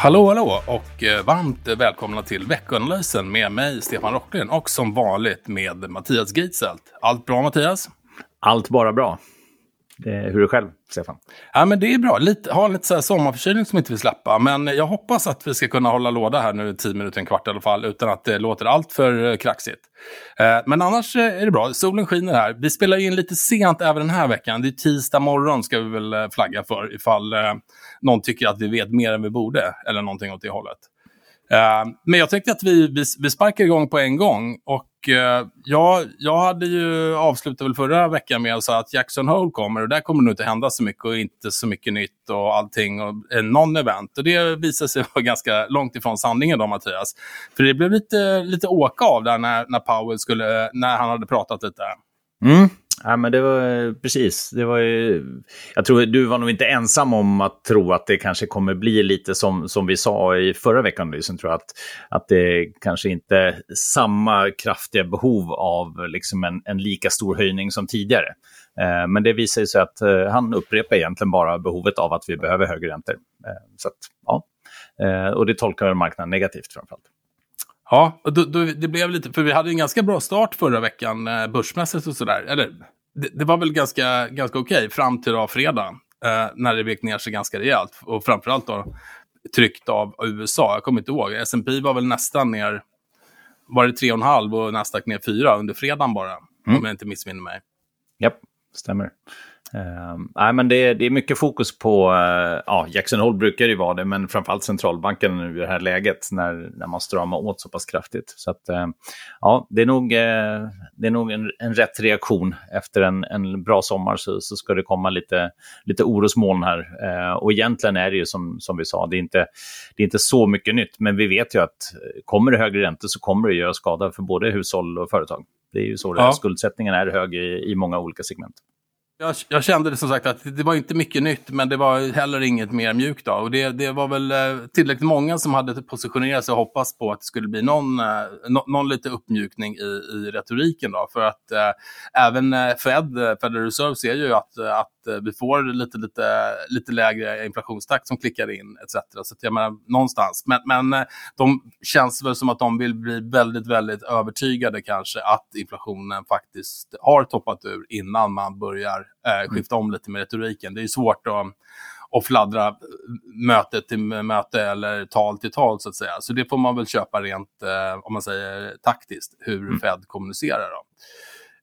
Hallå, hallå och eh, varmt välkomna till veckoanalysen med mig, Stefan Rocklund och som vanligt med Mattias Gitzelt. Allt bra Mattias? Allt bara bra. Hur är det själv, Stefan? Ja, men det är bra. Lite, har lite så här sommarförkylning som inte vill släppa. Men jag hoppas att vi ska kunna hålla låda här nu tio minuter, en kvart i alla fall, utan att det låter allt för eh, kraxigt. Eh, men annars är det bra. Solen skiner här. Vi spelar in lite sent även den här veckan. Det är tisdag morgon ska vi väl flagga för ifall någon tycker att vi vet mer än vi borde, eller någonting åt det hållet. Uh, men jag tänkte att vi, vi, vi sparkar igång på en gång. Och uh, jag, jag hade ju avslutat väl förra veckan med att säga att Jackson Hole kommer och där kommer det nog inte hända så mycket och inte så mycket nytt och allting och eh, event. Och det visade sig vara ganska långt ifrån sanningen då, Mattias. För det blev lite, lite åka av där när, när Powell skulle, när han hade pratat lite. Mm. Ja, men det var precis. Det var ju, jag tror du var nog inte ensam om att tro att det kanske kommer bli lite som, som vi sa i förra veckan. Liksom, tror jag, att, att det kanske inte är samma kraftiga behov av liksom en, en lika stor höjning som tidigare. Eh, men det visar sig att eh, han upprepar egentligen bara behovet av att vi behöver högre räntor. Eh, så att, ja. Eh, och det tolkar marknaden negativt framförallt. Ja, och då, då, det blev lite, för vi hade en ganska bra start förra veckan eh, börsmässigt och sådär. Eller det, det, var väl ganska, ganska okej okay, fram till då fredag. Eh, när det vek ner sig ganska rejält. Och framförallt då tryckt av USA. Jag kommer inte ihåg. S&P var väl nästan ner, var det 3,5 och Nasdaq ner 4 under fredagen bara. Mm. Om jag inte missminner mig. Japp, stämmer. Uh, nej, men det, det, är mycket fokus på, uh, ja, Jackson Hole brukar ju vara det, men framförallt centralbanken nu i det här läget när, när man stramar åt så pass kraftigt. Så att, uh, ja, det är nog, uh, det är nog en, en rätt reaktion. Efter en, en bra sommar så, så ska det komma lite, lite orosmoln här. och egentligen är det ju som, som vi sa, det är, inte, det är inte så mycket nytt, men vi vet ju att kommer det högre räntor så kommer det göra skada för både hushåll och företag. Det är ju så är. Skuldsättningen är hög i, i många olika segment. Jag, jag, kände det som sagt att det var inte mycket nytt, men det var heller inget mer mjukt. Då. Och det, det var väl eh, tillräckligt många som hade positionerat sig och hoppats på att det skulle bli någon, eh, no, någon lite uppmjukning i, i retoriken. Då. För att eh, även eh, Fed, Federal Reserve, ser ju att, att vi får lite, lite, lite lägre inflationstakt som klickar in etc. Så jag menar, någonstans. Men, men de känns väl som att de vill bli väldigt, väldigt övertygade kanske att inflationen faktiskt har toppat ur innan man börjar eh, skifta om lite med retoriken. Det är svårt att, att fladdra möte till möte eller tal till tal så att säga. Så det får man väl köpa rent, eh, om man säger taktiskt, hur mm. Fed kommunicerar. Då.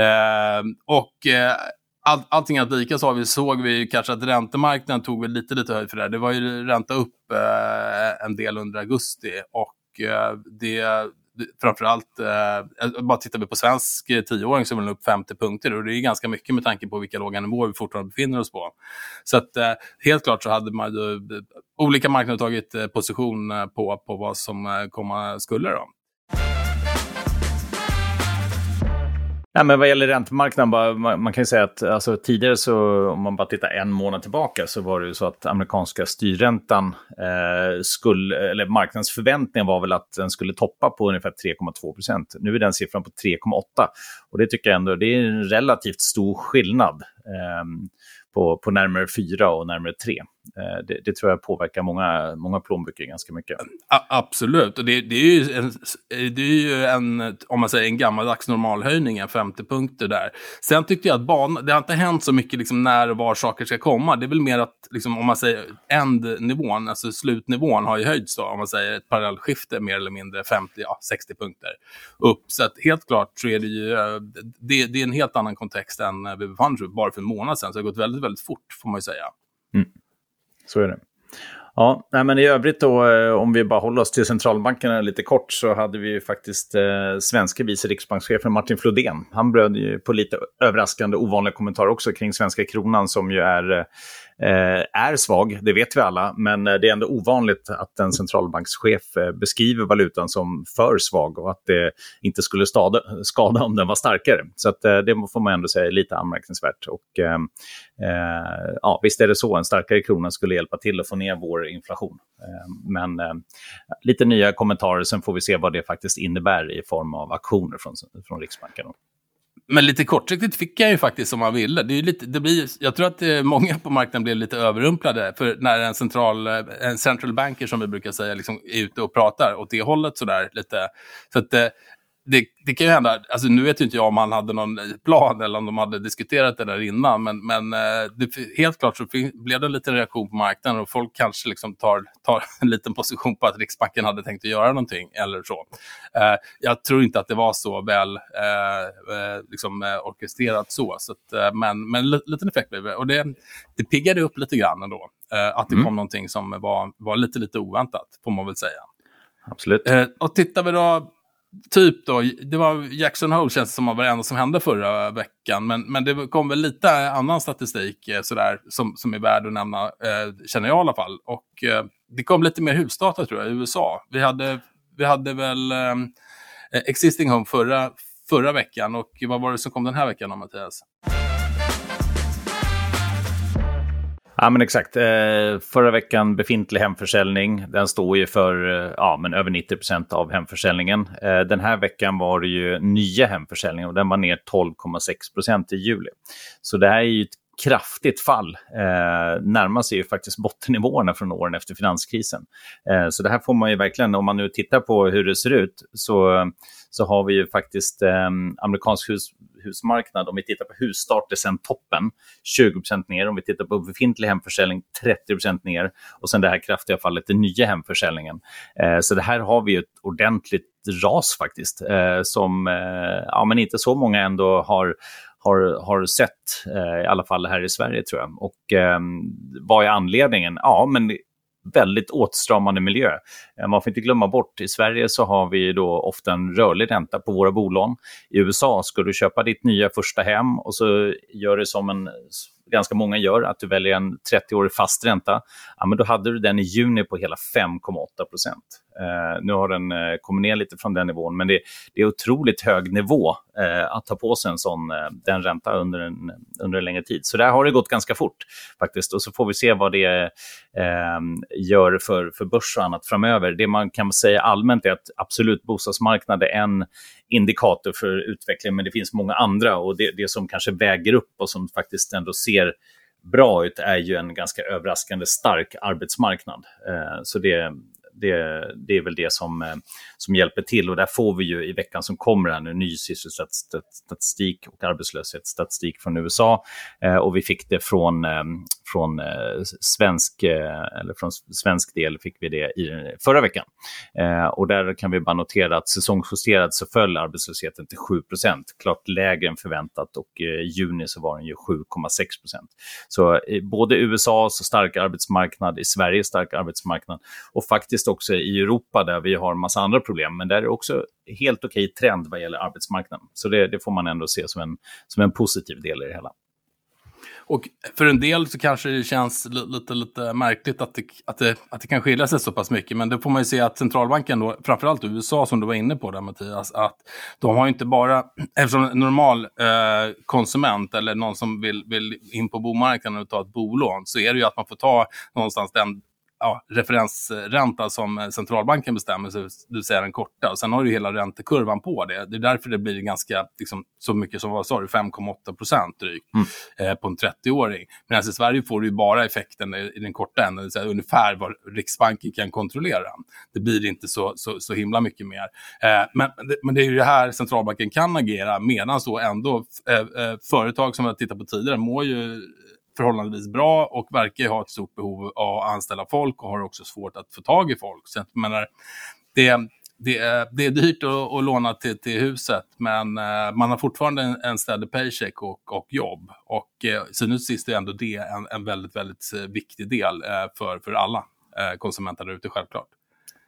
Eh, och eh, all, allting att lika så har vi, såg vi kanske att räntemarknaden tog väl lite, lite höjd för det. här. Det var ju ränta upp eh, en del under augusti och eh, det framförallt, eh, bara tittar vi på svensk eh, tioåring så är den upp 50 punkter och det är ganska mycket med tanke på vilka låga nivåer vi fortfarande befinner oss på. Så att eh, helt klart så hade man ju, eh, olika marknader tagit eh, position eh, på, på vad som eh, komma skulle. Då. Nej, men vad gäller räntemarknaden, bara, man, man, kan ju säga att alltså, tidigare så, om man bara tittar en månad tillbaka, så var det ju så att amerikanska styrräntan eh, skulle, eller marknadens förväntningar var väl att den skulle toppa på ungefär 3,2 procent. Nu är den siffran på 3,8 och det tycker jag ändå, det är en relativt stor skillnad. Eh, på, på närmare 4 och närmare 3. Eh, det, det, tror jag påverkar många, många plånböcker ganska mycket. A absolut, och det, det, är ju, en, det är ju en, om man säger en gammaldags normalhöjning, en 50 punkter där. Sen tyckte jag att banan, det har inte hänt så mycket liksom när och var saker ska komma. Det är väl mer att, liksom, om man säger ändnivån, alltså slutnivån har ju höjts då, om man säger ett parallellskifte mer eller mindre 50, ja, 60 punkter upp. Så att helt klart så är det ju, eh, det, det är en helt annan kontext än vi befann oss bara för en månad sedan. Så det har gått väldigt, väldigt fort, får man ju säga. Mm. Så är det. Ja, nej, men i övrigt då, eh, om vi bara håller oss till centralbankerna lite kort, så hade vi ju faktiskt eh, svenska vice riksbankschefen Martin Flodén. Han bröd ju på lite överraskande, ovanliga kommentarer också kring svenska kronan som ju är Eh, Eh, är svag, det vet vi alla, men eh, det är ändå ovanligt att en centralbankschef eh, beskriver valutan som för svag och att det inte skulle skada, skada om den var starkare. Så att, det får man ändå säga är lite anmärkningsvärt. Och, ehm, eh, ja, visst är det så, en starkare krona skulle hjälpa till att få ner vår inflation. Eh, men eh, lite nya kommentarer, sen får vi se vad det faktiskt innebär i form av aktioner från, från Riksbanken. Men lite kortsiktigt fick jag ju faktiskt som man ville. Det är lite, det blir, jag tror att eh, många på marknaden blev lite överrumplade. För när en central, eh, en central banker, som vi brukar säga, liksom är ute och pratar åt det hållet sådär lite. Så att, eh, det, det, kan ju hända, alltså nu vet ju inte jag om han hade någon plan eller om de hade diskuterat det där innan, men, men eh, det, helt klart så blev det en liten reaktion på marknaden och folk kanske liksom tar, tar en liten position på att Riksbanken hade tänkt att göra någonting eller så. Eh, jag tror inte att det var så väl eh, liksom, orkestrerat så, så att, men, men en liten effekt blev det. Och det, det piggade upp lite grann ändå, att det mm. kom någonting som var, var lite, lite oväntat, får man väl säga. Absolut. och tittar vi då typ då, det var Jackson Hole känns som var det enda som hände förra veckan. Men, men det kom väl lite annan statistik eh, sådär, som, som är värd att nämna, eh, känner jag i alla fall. Och eh, det kom lite mer husdata tror jag i USA. Vi hade, vi hade väl eh, eh Existing Home förra, förra veckan och vad var det som kom den här veckan då, Mattias? Ja, men exakt. Eh, förra veckan befintlig hemförsäljning. Den står ju för eh, ja, men över 90 procent av hemförsäljningen. Eh, den här veckan var det ju nya hemförsäljningen och den var ner 12,6 procent i juli. Så det här är ju ett kraftigt fall. Eh, närmar sig ju faktiskt bottennivåerna från åren efter finanskrisen. Eh, så det här får man ju verkligen, om man nu tittar på hur det ser ut, så, så har vi ju faktiskt eh, amerikansk hus, husmarknad, om vi tittar på husstarter sen toppen, 20% ner. Om vi tittar på befintlig hemförsäljning, 30% ner. Och sen det här kraftiga fallet, den nya hemförsäljningen. Eh, så det här har vi ett ordentligt ras faktiskt, eh, som eh, ja, men inte så många ändå har har, har sett, eh, i alla fall här i Sverige tror jag. Och eh, vad är anledningen? Ja, men väldigt åtstramande miljö. Eh, man får inte glömma bort, i Sverige så har vi då ofta en rörlig ränta på våra bolån. I USA ska du köpa ditt nya första hem och så gör det som en ganska många gör, att du väljer en 30-årig fast ränta, ja, men då hade du den i juni på hela 5,8 procent. Eh, nu har den eh, kommit ner lite från den nivån, men det, det är otroligt hög nivå eh, att ta på sig en sån, eh, den ränta under en, under en längre tid. Så där har det gått ganska fort faktiskt. Och så får vi se vad det eh, gör för, för börs och annat framöver. Det man kan säga allmänt är att absolut bostadsmarknad är en indikator för utveckling, men det finns många andra. Och det, det som kanske väger upp och som faktiskt ändå ser bra ut är ju en ganska överraskande stark arbetsmarknad. Eh, så det, det, det är väl det som, eh, som hjälper till. Och där får vi ju i veckan som kommer här nu ny sysselsättningsstatistik och arbetslöshetsstatistik från USA. Eh, och vi fick det från, eh, från, eh, svensk, eh, eller från svensk del fick vi det i förra veckan. Eh, och där kan vi bara notera att säsongsjusterat så föll arbetslösheten till 7 klart lägre än förväntat och eh, i juni så var den ju 7,6% Så eh, både USA så stark arbetsmarknad, i Sverige stark arbetsmarknad och faktiskt också i Europa där vi har en massa andra problem, men där är det också helt okej trend vad gäller arbetsmarknaden. Så det, det, får man ändå se som en, som en positiv del i det hela. Och för en del så kanske det känns lite, lite märkligt att det, att, det, att det kan skilja sig så pass mycket. Men det får man ju se att centralbanken, då, framförallt USA som du var inne på där Mattias, att de har inte bara, eftersom en normal eh, konsument eller någon som vill, vill in på bomarknaden och ta ett bolån, så är det ju att man får ta någonstans den ja, referensränta som centralbanken bestämmer, det vill säga den korta. Och sen har du hela räntekurvan på det. Det är därför det blir ganska, liksom, så mycket som vad sa du, 5,8 procent drygt mm. eh, på en 30-åring. Medan i Sverige får du bara effekten i, den korta änden, det säga ungefär vad Riksbanken kan kontrollera. Det blir inte så, så, så himla mycket mer. Eh, men, men det är ju det här centralbanken kan agera, medan så ändå eh, eh företag som vi har tittat på tidigare mår ju förhållandevis bra och verkar ha ett stort behov av att anställa folk och har också svårt att få tag i folk. Så jag menar, det, det, är, det är dyrt att, att låna till, till huset, men eh, man har fortfarande en, en stadig paycheck och, och jobb. Och eh, så nu sist är ändå det en, en väldigt, väldigt eh, viktig del för, för alla konsumenter där ute, självklart.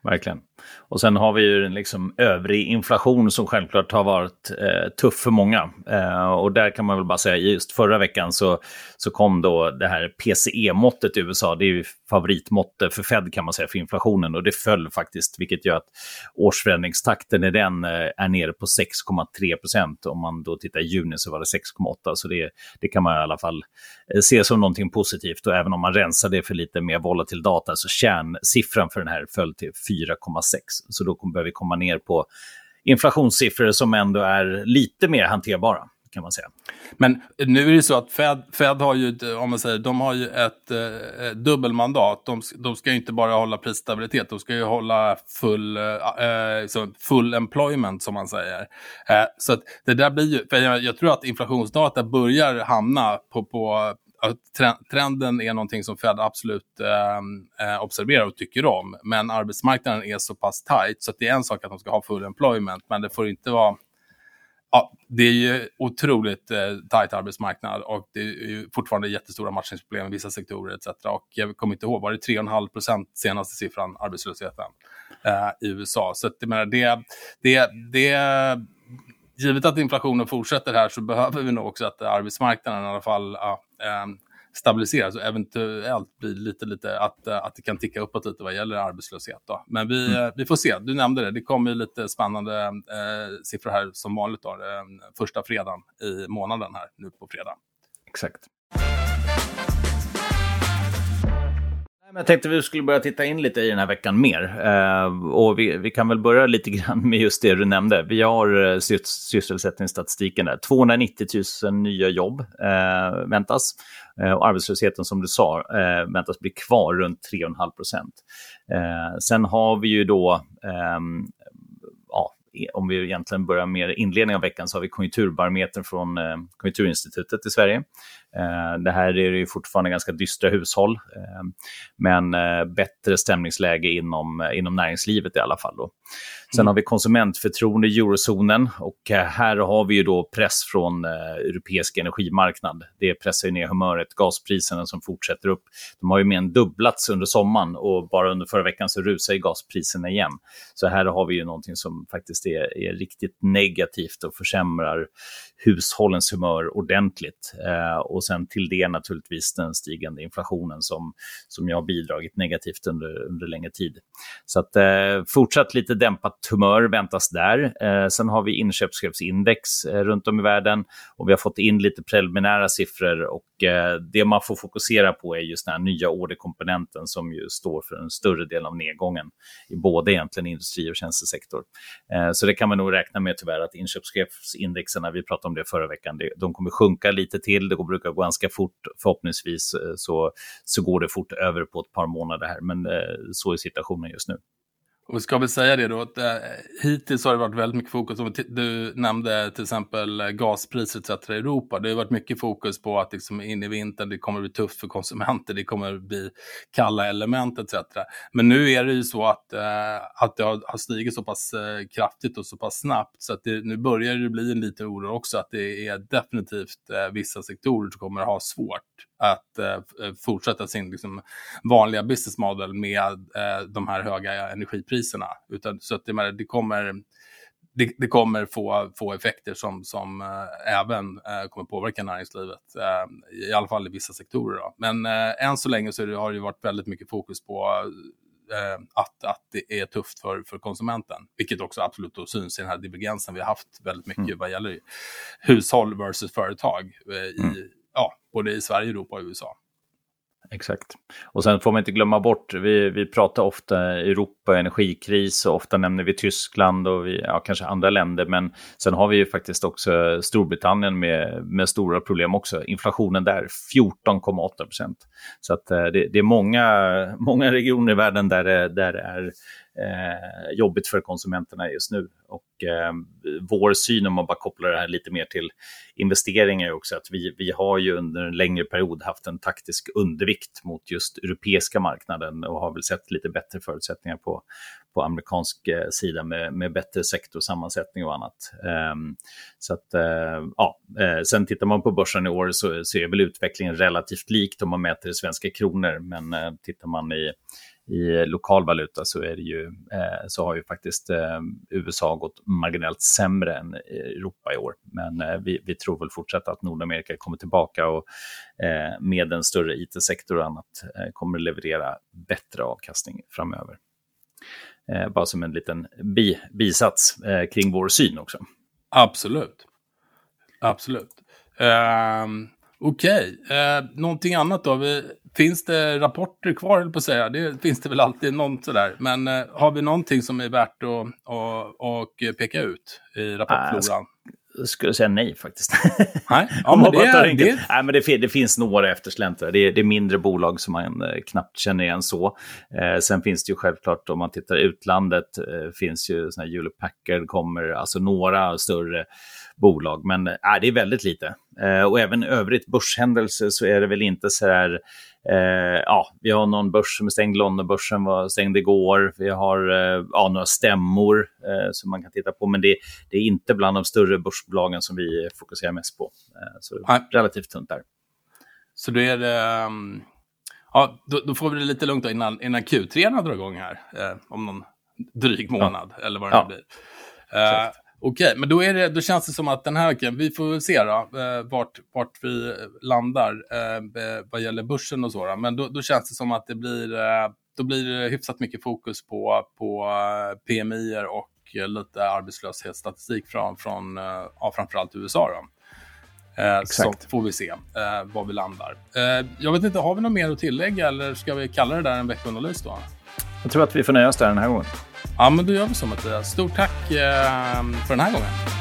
Verkligen. Och sen har vi ju en liksom övrig inflation som självklart har varit eh, tuff för många. Eh, och där kan man väl bara säga, just förra veckan så, så kom då det här PCE-måttet i USA. Det är ju favoritmåttet för Fed kan man säga för inflationen och det föll faktiskt, vilket gör att årsförändringstakten i den eh, är nere på 6,3 procent. Om man då tittar i juni så var det 6,8 så det, det kan man i alla fall eh, se som någonting positivt. Och även om man rensar det för lite mer volatil data så kärnsiffran för den här föll till 4,6. Så då behöver vi komma ner på inflationssiffror som ändå är lite mer hanterbara. kan man säga. Men nu är det så att Fed, Fed har ju, om man säger, de har ju ett eh, dubbelmandat. De, de ska ju inte bara hålla prisstabilitet, de ska ju hålla full, eh, eh full employment som man säger. Eh, så att det där blir ju, för jag, jag tror att inflationsdata börjar hamna på, på trenden är någonting som Fed absolut eh, eh, observerar och tycker om. Men arbetsmarknaden är så pass tight så det är en sak att de ska ha full employment, men det får inte vara Ja, det är ju otroligt eh, tajt arbetsmarknad och det är ju fortfarande jättestora matchningsproblem i vissa sektorer etc. Och jag kommer inte ihåg, var det 3,5 procent senaste siffran, arbetslösheten eh, i USA? Så att, jag menar, det, det, det, givet att inflationen fortsätter här så behöver vi nog också att arbetsmarknaden i alla fall ja, stabiliseras och eventuellt blir lite, lite att, eh, att det kan ticka uppåt lite vad gäller arbetslöshet. Då. Men vi, mm. Eh, vi får se. Du nämnde det. Det kommer lite spännande eh, siffror här som vanligt. Då, eh, första fredagen i månaden här nu på fredag. Exakt. Jag tänkte vi skulle börja titta in lite i den här veckan mer. Eh, och vi, vi, kan väl börja lite grann med just det du nämnde. Vi har eh, sysselsättningsstatistiken där. 290 000 nya jobb eh, väntas. Eh, och arbetslösheten som du sa eh, väntas bli kvar runt 3,5 procent. Eh, sen har vi ju då ehm, om vi egentligen börjar med inledningen av veckan, så har vi konjunkturbarometern från eh, Konjunkturinstitutet i Sverige. Eh, det här är ju fortfarande ganska dystra hushåll, eh, men bättre stämningsläge inom, inom näringslivet i alla fall. Då. Sen mm. har vi konsumentförtroende i eurozonen och här har vi ju då press från europeisk energimarknad. Det pressar ju ner humöret, gaspriserna som fortsätter upp. De har ju mer än dubblats under sommaren och bara under förra veckan så rusar ju gaspriserna igen. Så här har vi ju någonting som faktiskt är, är riktigt negativt och försämrar hushållens humör ordentligt. Eh, och sen till det naturligtvis den stigande inflationen som, som jag har bidragit negativt under, under längre tid. Så att eh, fortsatt lite dämpat humör väntas där. Eh, sen har vi inköpschefsindex eh, runt om i världen och vi har fått in lite preliminära siffror och eh, det man får fokusera på är just den här nya orderkomponenten som ju står för en större del av nedgången i både egentligen industri och tjänstesektor. Eh, Eh, så det kan man nog räkna med tyvärr att inköpschefsindexerna, vi pratade om det förra veckan, de kommer sjunka lite till, det brukar gå ganska fort, förhoppningsvis eh, så, så går det fort över på ett par månader här, men eh, så är situationen just nu. Och vi ska väl säga det då, att eh, hittills har det varit väldigt mycket fokus, om du nämnde till exempel eh, gaspriser etc. i Europa, det har varit mycket fokus på att liksom in i vintern, det kommer bli tufft för konsumenter, det kommer bli kalla element etc. Men nu är det ju så att, eh, att det har, har stigit så pass eh, kraftigt och så pass snabbt, så att det, nu börjar det bli en liten oro också, att det är definitivt eh, vissa sektorer som kommer att ha svårt att eh, fortsätta sin liksom, vanliga business model med eh, de här höga energipriserna. Utan, så att det, det kommer, det, det, kommer få, få effekter som, som eh, även eh, kommer påverka näringslivet, eh, i alla fall i vissa sektorer. Då. Men eh, än så länge så det, har det varit väldigt mycket fokus på att, att det är tufft för, för konsumenten. Vilket också absolut då syns i den här divergensen vi har haft väldigt mycket mm. vad gäller hushåll versus företag i, mm ja, både i Sverige, Europa och USA. Exakt. Och sen får man inte glömma bort, vi, vi pratar ofta Europa, energikris och ofta nämner vi Tyskland och vi, ja, kanske andra länder. Men sen har vi ju faktiskt också Storbritannien med, med stora problem också. Inflationen där 14,8 procent. Så att, eh, det, det, är många, många regioner i världen där, där det är eh, jobbigt för konsumenterna just nu. Och eh, vår syn, om man bara kopplar det här lite mer till investeringar, är också att vi, vi har ju under en längre period haft en taktisk undervikt mot just europeiska marknaden och har väl sett lite bättre förutsättningar på, på amerikansk eh, sida med, med bättre sektorsammansättning och annat. Um, så att, uh, ja, eh, sen tittar man på börsen i år så, så är väl utvecklingen relativt likt om man mäter i svenska kronor, men uh, tittar man i i lokal valuta så, är det ju, eh, så har ju faktiskt eh, USA gått marginellt sämre än Europa i år. Men eh, vi, vi, tror väl fortsatt att Nordamerika kommer tillbaka och eh, med en större it-sektor och annat eh, kommer leverera bättre avkastning framöver. Eh, bara som en liten bi, bisats eh, kring vår syn också. Absolut. Absolut. Um... Okej, eh, någonting annat då? Vi, finns det rapporter kvar, på att säga? Det finns det väl alltid någon sådär. Men eh, har vi någonting som är värt att och, och peka ut i rapportfloran? skulle säga nej faktiskt. Nej, ja, men det, det... Nej, men det, det, finns några eftersläntrare. Det, det är mindre bolag som man eh, knappt känner igen så. Eh, sen finns det ju självklart, om man tittar utlandet, eh, finns ju såna här Hewlett Packard, kommer, alltså några större bolag. Men äh, det är väldigt lite. Eh, och även övrigt börshändelser så är det väl inte så här Eh, ja, vi har någon börs som är stängd, Londonbörsen var stängd igår. Vi har eh, ja, några stämmor eh, som man kan titta på, men det, det, är inte bland de större börsbolagen som vi fokuserar mest på. Eh, så är relativt tunt där. Så då är det... Um, ja, då, då, får vi det lite lugnt då innan, innan Q3 drar igång här, eh, om någon dryg månad, ja. eller vad det ja. nu blir. Uh, Okej, men då, är det, då känns det som att den här veckan, vi får väl se då, eh, vart, vart vi landar eh, vad gäller börsen och så. Då. Men då, då, känns det som att det blir, eh, då blir det hyfsat mycket fokus på, på eh, PMI och lite arbetslöshetsstatistik från, från eh, ja, framförallt USA. Då. Eh, så får vi se eh, var vi landar. Eh, jag vet inte, har vi något mer att tillägga eller ska vi kalla det där en veckoanalys då? Jag tror att vi får nöja oss där den här gången. Ja, men då gör vi så Mattias. Stort tack eh, för den här gången.